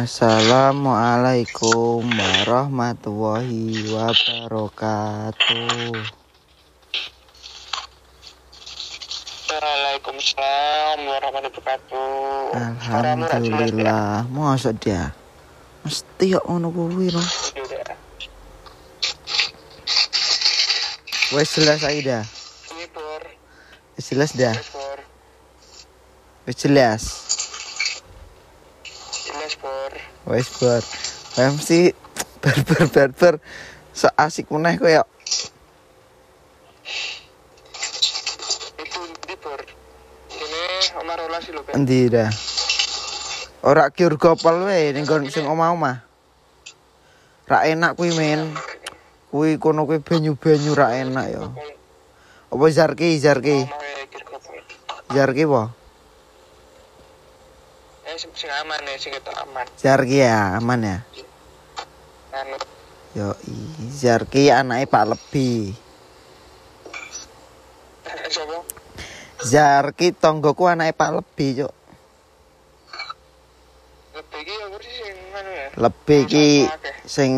Assalamualaikum warahmatullahi wabarakatuh. Waalaikumsalam warahmatullahi wabarakatuh. Alhamdulillah. Mosok dia. Mesti kok ngono kuwi no. Wes jelas ae dah. Wes jelas dah. jelas. jelas Wes bar. Kayak mesti barber barber so asik meneh koyo kan. endi dah. Ora kiur gopal wae ning nggon sing omah-omah. Ra enak kuwi men. Kuwi kono kuwi banyu-banyu ra enak ya. Apa Zarki, Zarki, kopol. Zarki apa? Eh sing aman ya, sing ketok aman. Zarki ya, aman ya. Anu Yo, Zarki anaknya Pak Lebi. sapa? Zarki tonggoku anaknya Pak Lebi, Cuk. Lebih apa sih sing anu ya? Lebi ki sing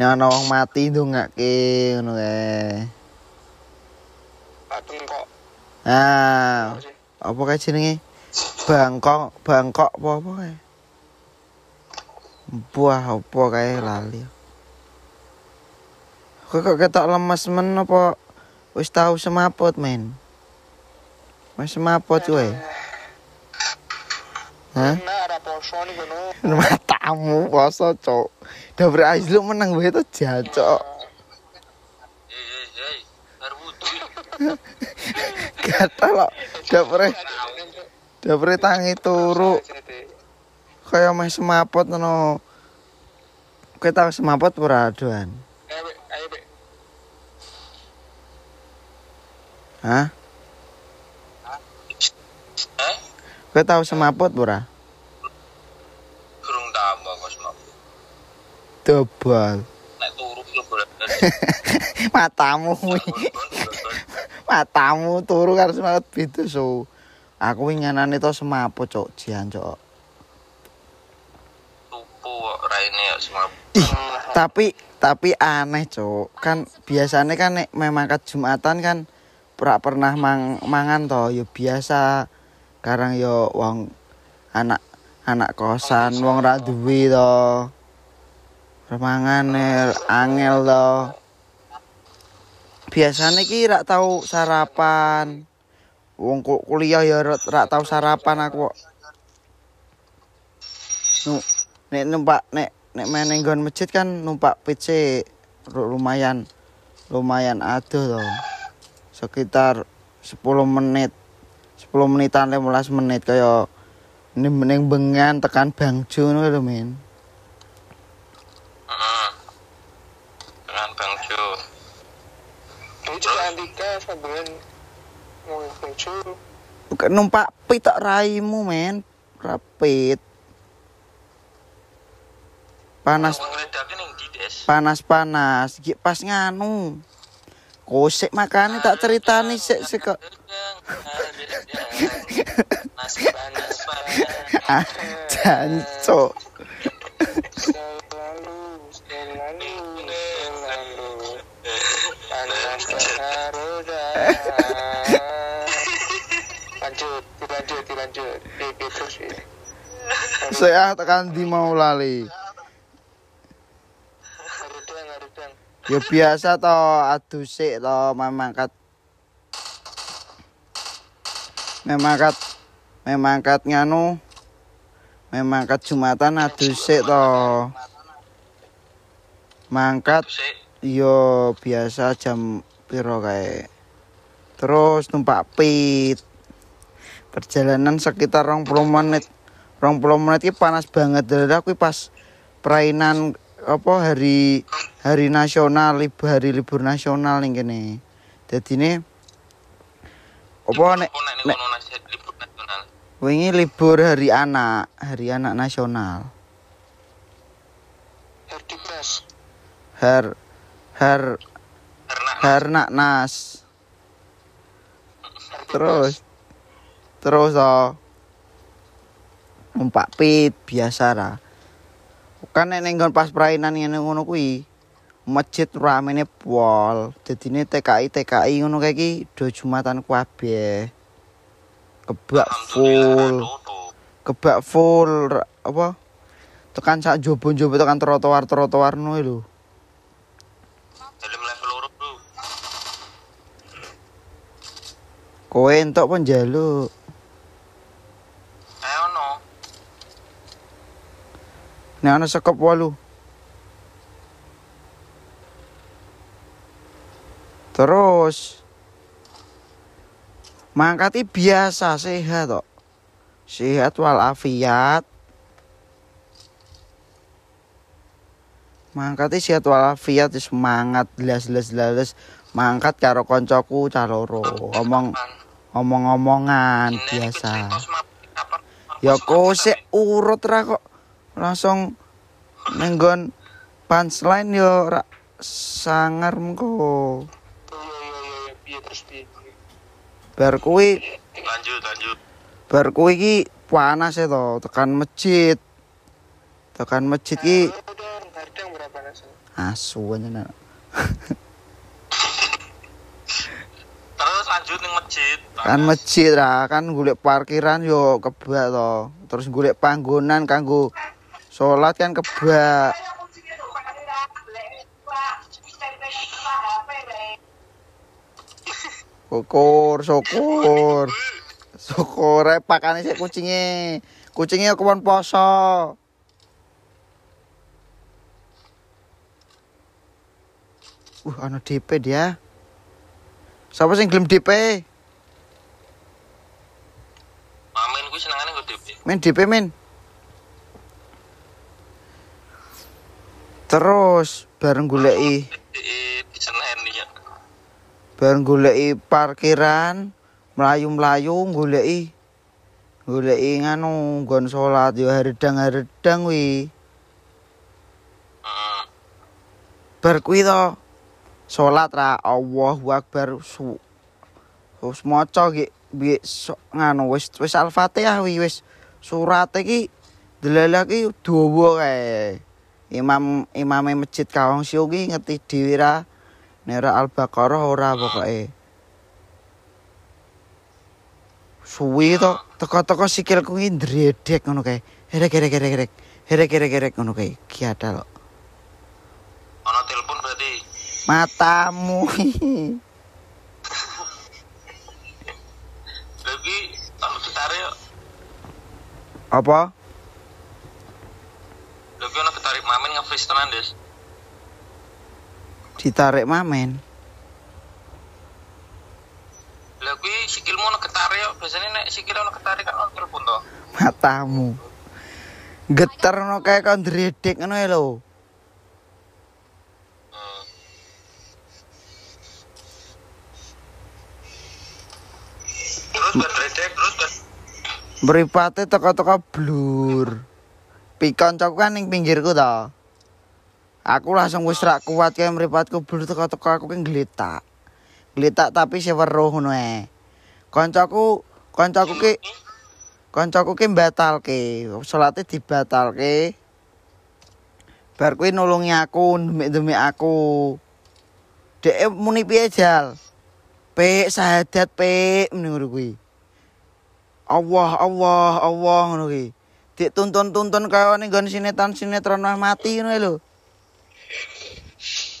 nek ana wong mati ndongake ngono kae. Pak Tengkok. Ah, apa kae jenenge? Bangkok, Bangkok apa apa kae? Buah apa kae lali. Kok kok ketok lemes men apa wis tau semaput men? Wis semaput kowe. Hah? Nah. Matamu poso, Cuk. Dapur Aizlu menang wae to jacok. Gatal kok. Dapure dapure tangi turu kaya meh semaput ngono. Kowe tau semaput ora Bek. Hah? Kowe tau semaput ora? Kurung tambah kos mak. Dobal. Nek turu. Matamu. Matamu turu karo semaput beda so. Aku winginane to semaput, Cuk. Jian, Cuk. Tupu kok raine ya semua. Ih, tapi tapi aneh cok kan biasanya kan nek memang jumatan kan pra pernah mang, mangan toh ya biasa karang yo wong anak anak kosan wong ra duwe to remangan angel to biasanya ki rak tau sarapan wong ku- kuliah ya rak tau sarapan aku kok. Nu, nek numpak nek nek main nggon masjid kan numpak PC lumayan lumayan aduh to. Sekitar 10 menit 10 menitan 15 menit kaya ning ning bengan tekan Bangjo ngono lho men. Heeh. Dengan Bang Jo. Ini juga Andika muncul. Bukan numpak pit tok raimu men. Rapit. Panas panas-panas Iki pas nganu. Kosek makane tak ceritani sik sik kok. Nasi panas panas. Ah, jancuk. Saya tekan di mau lali. Ya biasa to adu sik to memangkat. Memangkat memangkat nganu. Memangkat Jumatan adu sik to. Mangkat yo biasa jam piro kae. Terus numpak pit. Perjalanan sekitar 20 menit 20 menit iki panas banget. Dari aku pas perainan apa hari hari nasional libur hari libur nasional ning kene. Dadine apa nek Nek wingi libur hari anak hari anak nasional. Har Karena harnak nas. Terus terus oh numpak pit biasa ra. Kan nek nggon pas perainan ngene ngono kuwi masjid ramene pol dadine TKI TKI ngono kae iki do jumatan kabeh kebak full. Kebak full apa? Tekan sak jobo-jobo tekan trotoar-trotoar lho. Loro bro. kowe entuk pun njaluk Eh ono. Nek ana sekop 8 terus mangkati biasa sehat kok. Sehat walafiat. Mangkati sehat walafiat semangat jelas-jelas mangkat karo koncoku caloro omong omong-omongan biasa. Ya kok urut ra kok langsung nenggon punchline yo ra sangar mengko. Iya iya iya. Bar kuwi Lanjut lanjut. bar kuwi iki panas ya to tekan masjid. Tekan masjid ki asu aja Terus lanjut ning masjid. Kan masjid ra kan golek parkiran yo kebak to. Terus golek panggonan kanggo salat kan kebak. Syukur, syukur. Syukur ae pakane sik kucinge. Kucinge kebon poso. Uh, ana DP dia. Siapa sing gelem DP? Mamen kuwi senengane nggo DP. Men DP men. Terus bareng goleki di Senen ya. bareng goleki parkiran, mlayu-mlayu goleki goleki nganu nggon salat yo haredang-haredang wi. Heeh. Bar kuwi to salat ra Allahu Akbar su. Wis maca ki so- nganu wis wis Al-Fatihah wi wis surat iki delalah ki dawa kae. Imam imame masjid Kawang Sio ki ngerti dhewe ra Nera Al-Baqarah ora pokoke. Suwi to teko-teko sikilku ki ndredek ngono kae. Herek herek herek herek. Herek herek herek ngono kae. Ki ada lho. Ono telepon berarti. Matamu. Lagi ono gitare. Apa? Lagi ono gitarik Mamen nge-freeze tenan, Des. Ditarik mamen. Lah kuwi sikilmu ono getare yo. Biasane nek sikil ono getare kan ono telepon to. Matamu. Geter ngono kae kon ndredek ngono ya lho. Terus berdredek, terus ber Mripate teko-teko blur. Pikon cok kan ning pinggirku to. Aku langsung wis rak kuat kae mripatku blur teko-teko aku ki ngletak. Ngletak tapi seweruh ngono ae. Kancaku, kancaku ki kancaku ki mbatalke. Salate dibatalke. Bar kuwi nulungi aku, ndemik-ndemik aku. Dek muni piye jal? Pek sahadat pek ngono kuwi. Allah Allah Allah ngono ki. Dik tuntun-tuntun ning nggon sinetron sinetron wah mati ngono lho.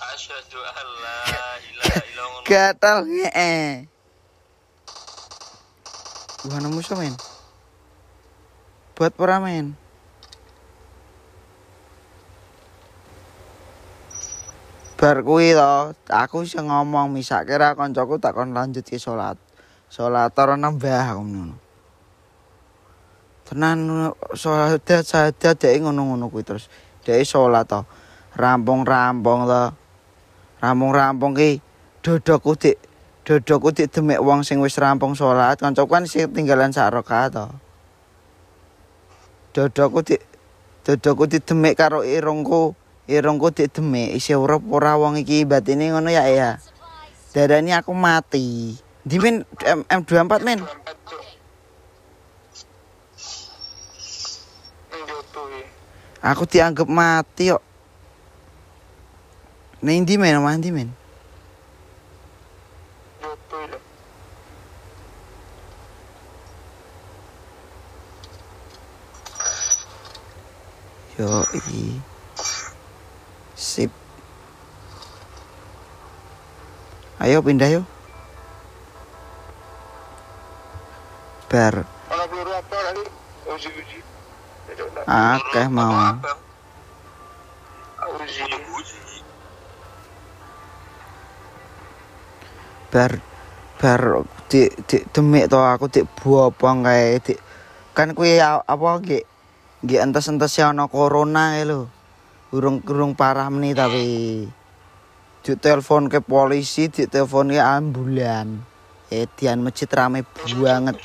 asyhadu an la ilaha illallah. Gatal ngee. Wah nemu men. Buat pura men. Bar kuwi to, aku sing ngomong misake ra kancaku tak kon lanjut ke salat. Salat ora nambah ngono. Tenan salat sadat dhek ngono-ngono kuwi terus. Dhek salat to. Rampung-rampung to. Rampung-rampung ki dodokku dik dodokku dik demek wong sing wis rampung salat kancaku kan sing tinggalan sak rakaat to. Dodokku dik dodokku dik demek karo irungku irungku dik demek isih urip ora wong iki batine ngono ya ya. Darani aku mati. Di men M, M24 men. Aku dianggap mati kok. Ning ndi men, omah men? Yo i. Sip. Ayo pindah yuk. Bar apa lagi? Uji-uji. Akeh mau. Bar bar di di demik to aku dik bopong kae dik kan kuwi a- apa nggih nggih entes-entes ana corona kae lho. Urung urung parah meni tapi di telepon ke polisi, di telepon ke ambulan. Edian masjid rame banget.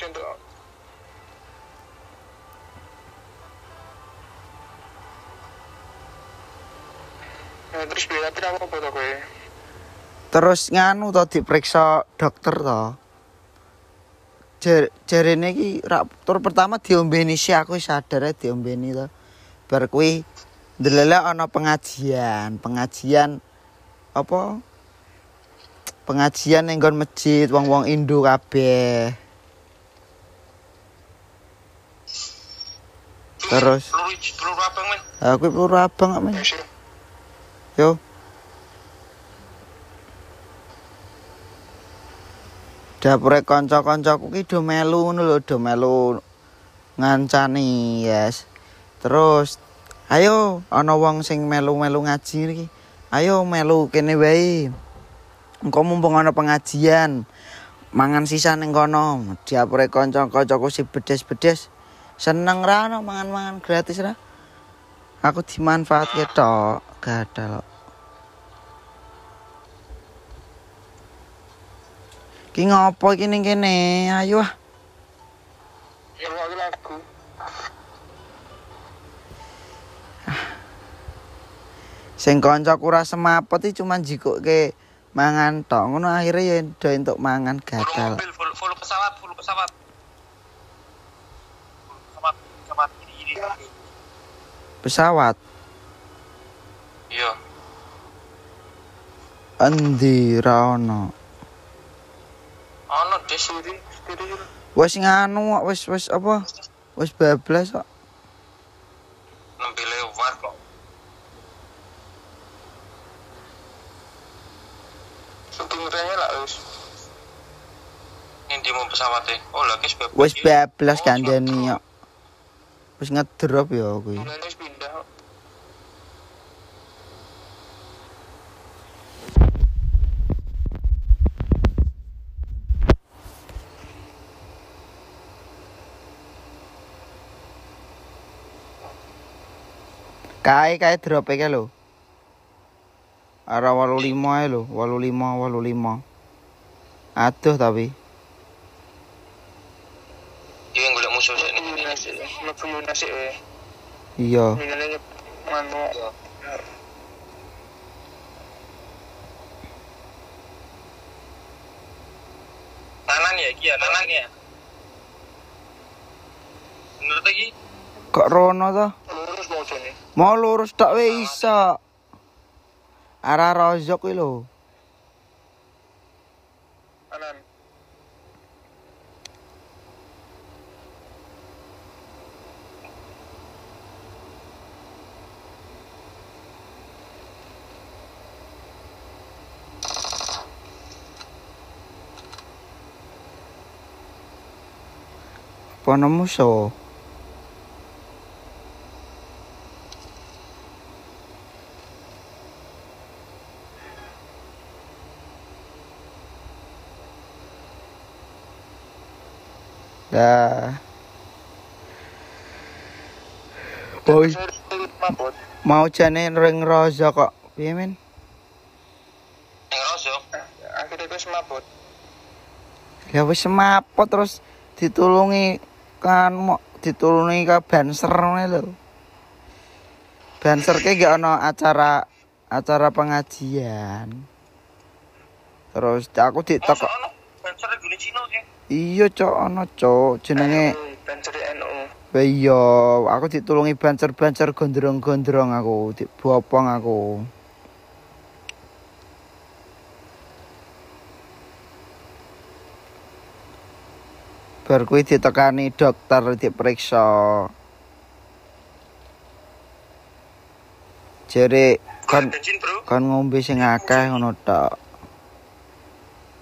Terus nganu to diperiksa dokter to. Jarene iki rak tur pertama diombeni sih aku sadar ae diombeni to. Bar kuwi ndelele ana pengajian, pengajian apa? Pengajian ning nggon masjid wong-wong Indo kabeh. Terus Peluru peluru abang men. aku peluru abang men. Wis. Yo. Dapure kanca-kancaku ki do melu ngono lho, do melu ngancani, yes. Terus ayo ana wong sing melu-melu ngaji iki. Ayo melu kene wae. Engko mumpung ana pengajian. Mangan sisa ning kono. Dapure kanca-kancaku si bedes-bedes. Seneng ra ana mangan-mangan gratis ra. Aku dimanfaatke tok, gadal. Ki ngopo iki ning kene? Ayo ah. Ya lagi lagu. Sing kancaku ra semaput iki cuman jikoke mangan tok. Ngono akhire ya do entuk mangan Full gadal. mobil, full, full pesawat, full pesawat. Full pesawat, pesawat ini ini. Pesawat Iya. endi ra ono. Ono des Siri, siri. Wis nganu wis wis apa? Wis bablas kok. nembe lewat kok. Rene lah wis. Ini mau pesawatnya. Oh lagi sebab. Wis bablas kandhani kok. Wis ngedrop ya kuwi. Mulane wis pindah. kok. Kae kae drop e lho. Ara 85 ae lho, 85 85. Aduh tapi. Iya golek musuh Mlebu wae. Iya. Tanan ya, iki ya, tanan ya. Bener lagi. Kok rono to? Mau lurus tok wae iso. Arah rozok kuwi lho. Kanan. Apa nemu Boy, mabot. mau jane ring rozo kok. Piye men? Yang rosok. Akhirnya wis mabot. Ya wis semaput terus ditulungi kan mau ditulungi ke banser ngene lho. Banser ki gak ana acara acara pengajian. Terus aku ditok Banser gune Cina sih. iya cok ana cok jenenge Banjir NU. Iya, aku ditulungi bancer-bancer gondrong-gondrong aku, dibopong aku. Bar kuwi ditekani dokter diperiksa. Jere kon kon ngombe sing akeh ngono tok.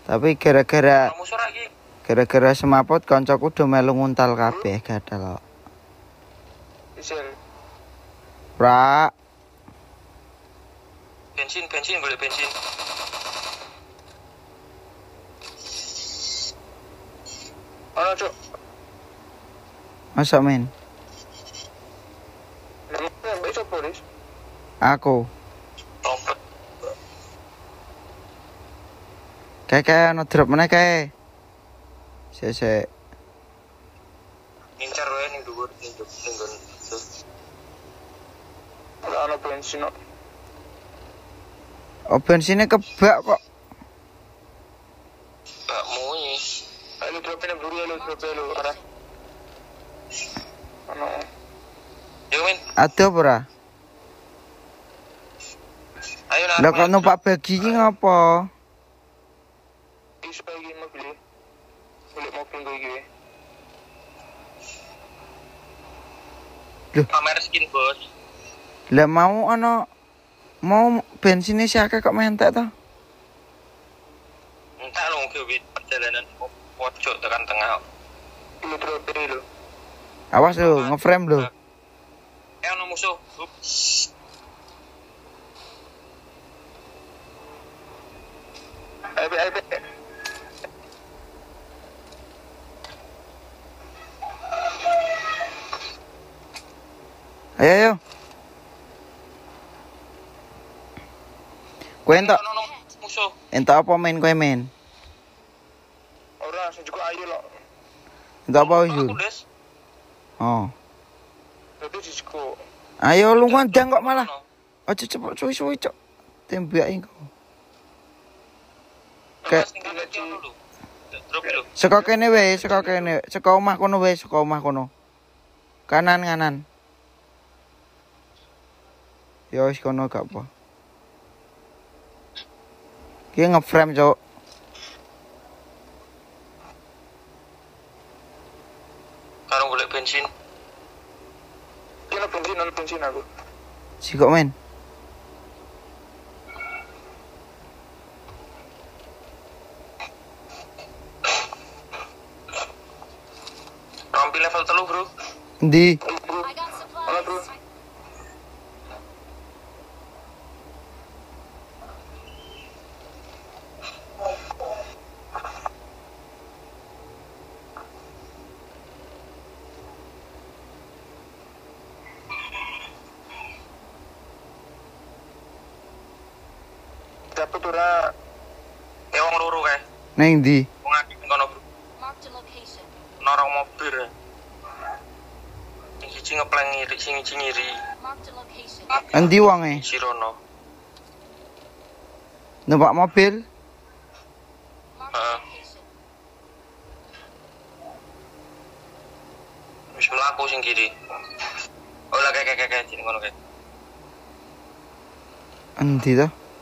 Tapi gara-gara gara-gara semaput kancaku do melu nguntal kabeh gadal kok. Isel. Pra, bensin bensin boleh bensin Ono cuk. masa men? Aku. Kayak kayak ono drop mana kayak. Sik sik. ngincar wae ning dhuwur ning dhuwur Ora ono bensin kok. Oh bensinnya kebak kok. bakmu iki Ayo dropin buru ya lu drop lu arah. Ono. yo men Ada ora? ayo Lah kok numpak bagi ngapa? Iso iki mobil. Boleh mobil gue iki. pamer skin bos Lah mau ono mau bensinnya si akeh kok mentek to? entah lo wit perjalanan pojok tekan tengah Lu drop lu. Awas lu, ngeframe lu. eh ono musuh Hup. Ayo ayo. Ayo ayo. Ono ono musuh entuk apa main kowe main? Ora sing juga ayo lo. Apa tulis Oh. Disko. Ayo lu ngandang kok malah. Aja cepet suwi-suwi cok. Tembaki kok. Ono Kayak- Saka kene wae, saka kene, saka omah kono wae, saka omah kono. Kanan kanan. Ya wis kono gak apa. Ki ngeframe cok. karo golek bensin Kena bensin ono bensin aku. Si kok men. rompi level telu bro Ndi? Dapat ora eh wong loro kae Neng ndi? wong akeh ning kono bro norong mobil sing siji ngepleng ngiri sing siji ngiri. Endi wonge? Sirono Numpak mobil? Location. wis mlaku sing kiri oh lah kayak kayak kayak jeneng ngono kayak Endi?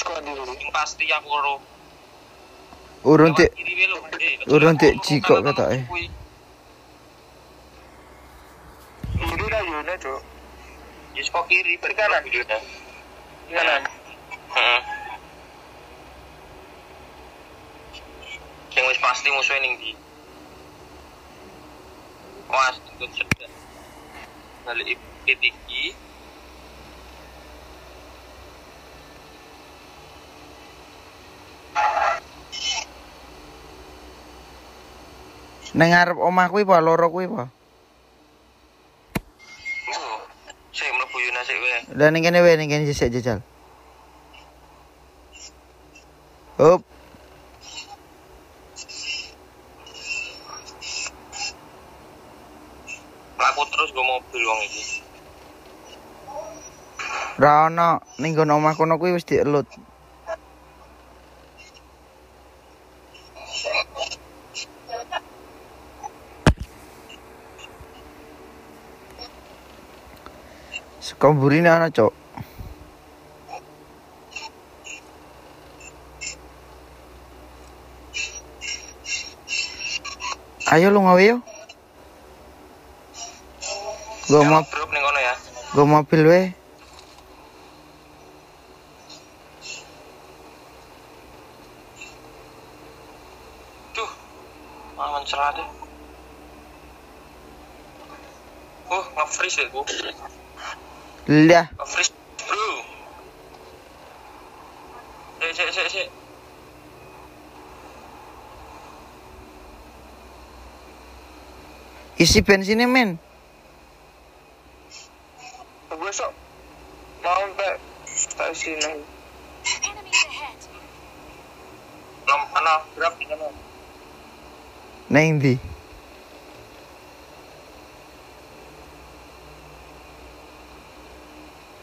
Giliran aku. Yang kono ono musuh ya, Min. Marked a location. Kok kono wae Ayo men nyebrang kok. Marked Siko ndi dulu. sing pasti aku dik Kiri. Eh, dik jikok ketoke. Cuk. Ya saka kiri, balik kanan. Kanan. Heeh. Yang wis pasti ning ndi. Sedang. Balik iki. Neng ngarep omah kuwi apa loro kuwi apa? Oh, Udah ning kene wae ning kene jajal jajal. Up. Laku terus gue mobil wong iki. Ra ono ning kono omah kono kuwi wis dielut. Saka mburine ana, Cok. Ayo lu ngawe yo. Gua mau ya. gua mobil we. Duh. Malah mencelat deh. Uh, nge-freeze ya gue. Lah, bro. Sik. isi bensinnya men. gue sok mau stasiun lagi berapa? Di kono? Neng ndi?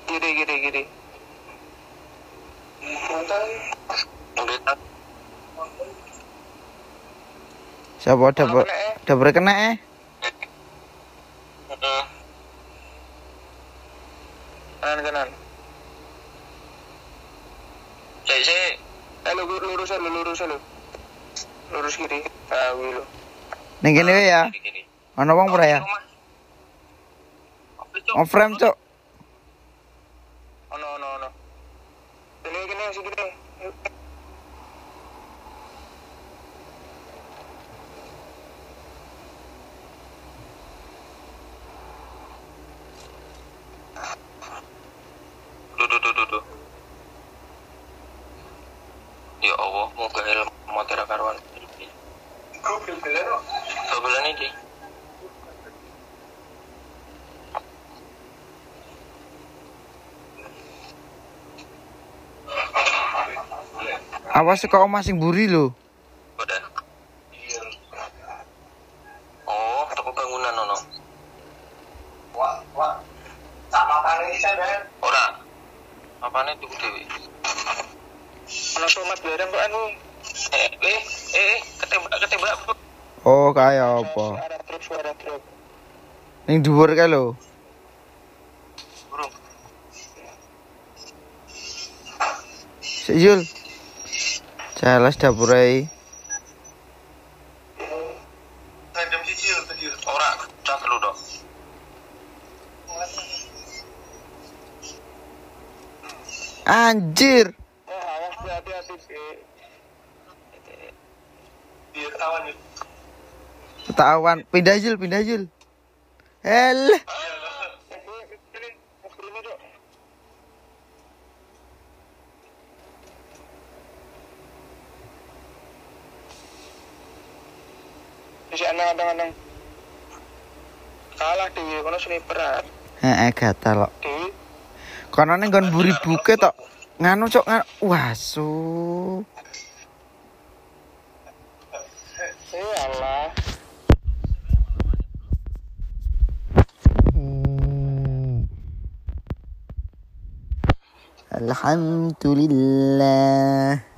kiri kiri kiri Udah, tak. Siapa dapur dapur kena eh? Heeh. kanan kanan Sik, sik. eh lu lurus lu lurus lu lurus kiri ah lu Neng kene wae ya. Kiri, kiri. Ana wong ora ya? On frame, Cok. Awas kok omah sing buri lho. Udah. Oh, toko bangunan ono. Ora. Apane tuku dewe? Ono somat bareng kok anu Eh, eh, eh, ketembak, ketembak. Oh, kaya apa? suara truk suara truk Ning dhuwur kae lho. Burung. Sik Yul. Jelas dapur ae. Random cicil tadi. Ora, cak lu dong. Anjir. nih. Tawan, pindah Yul, pindah Yul. Hel. Heeh, gatal kok. dewi Kono ning nggon mburi buke tok. Nganu cok nganu. Wasu. eh Alhamdulillah.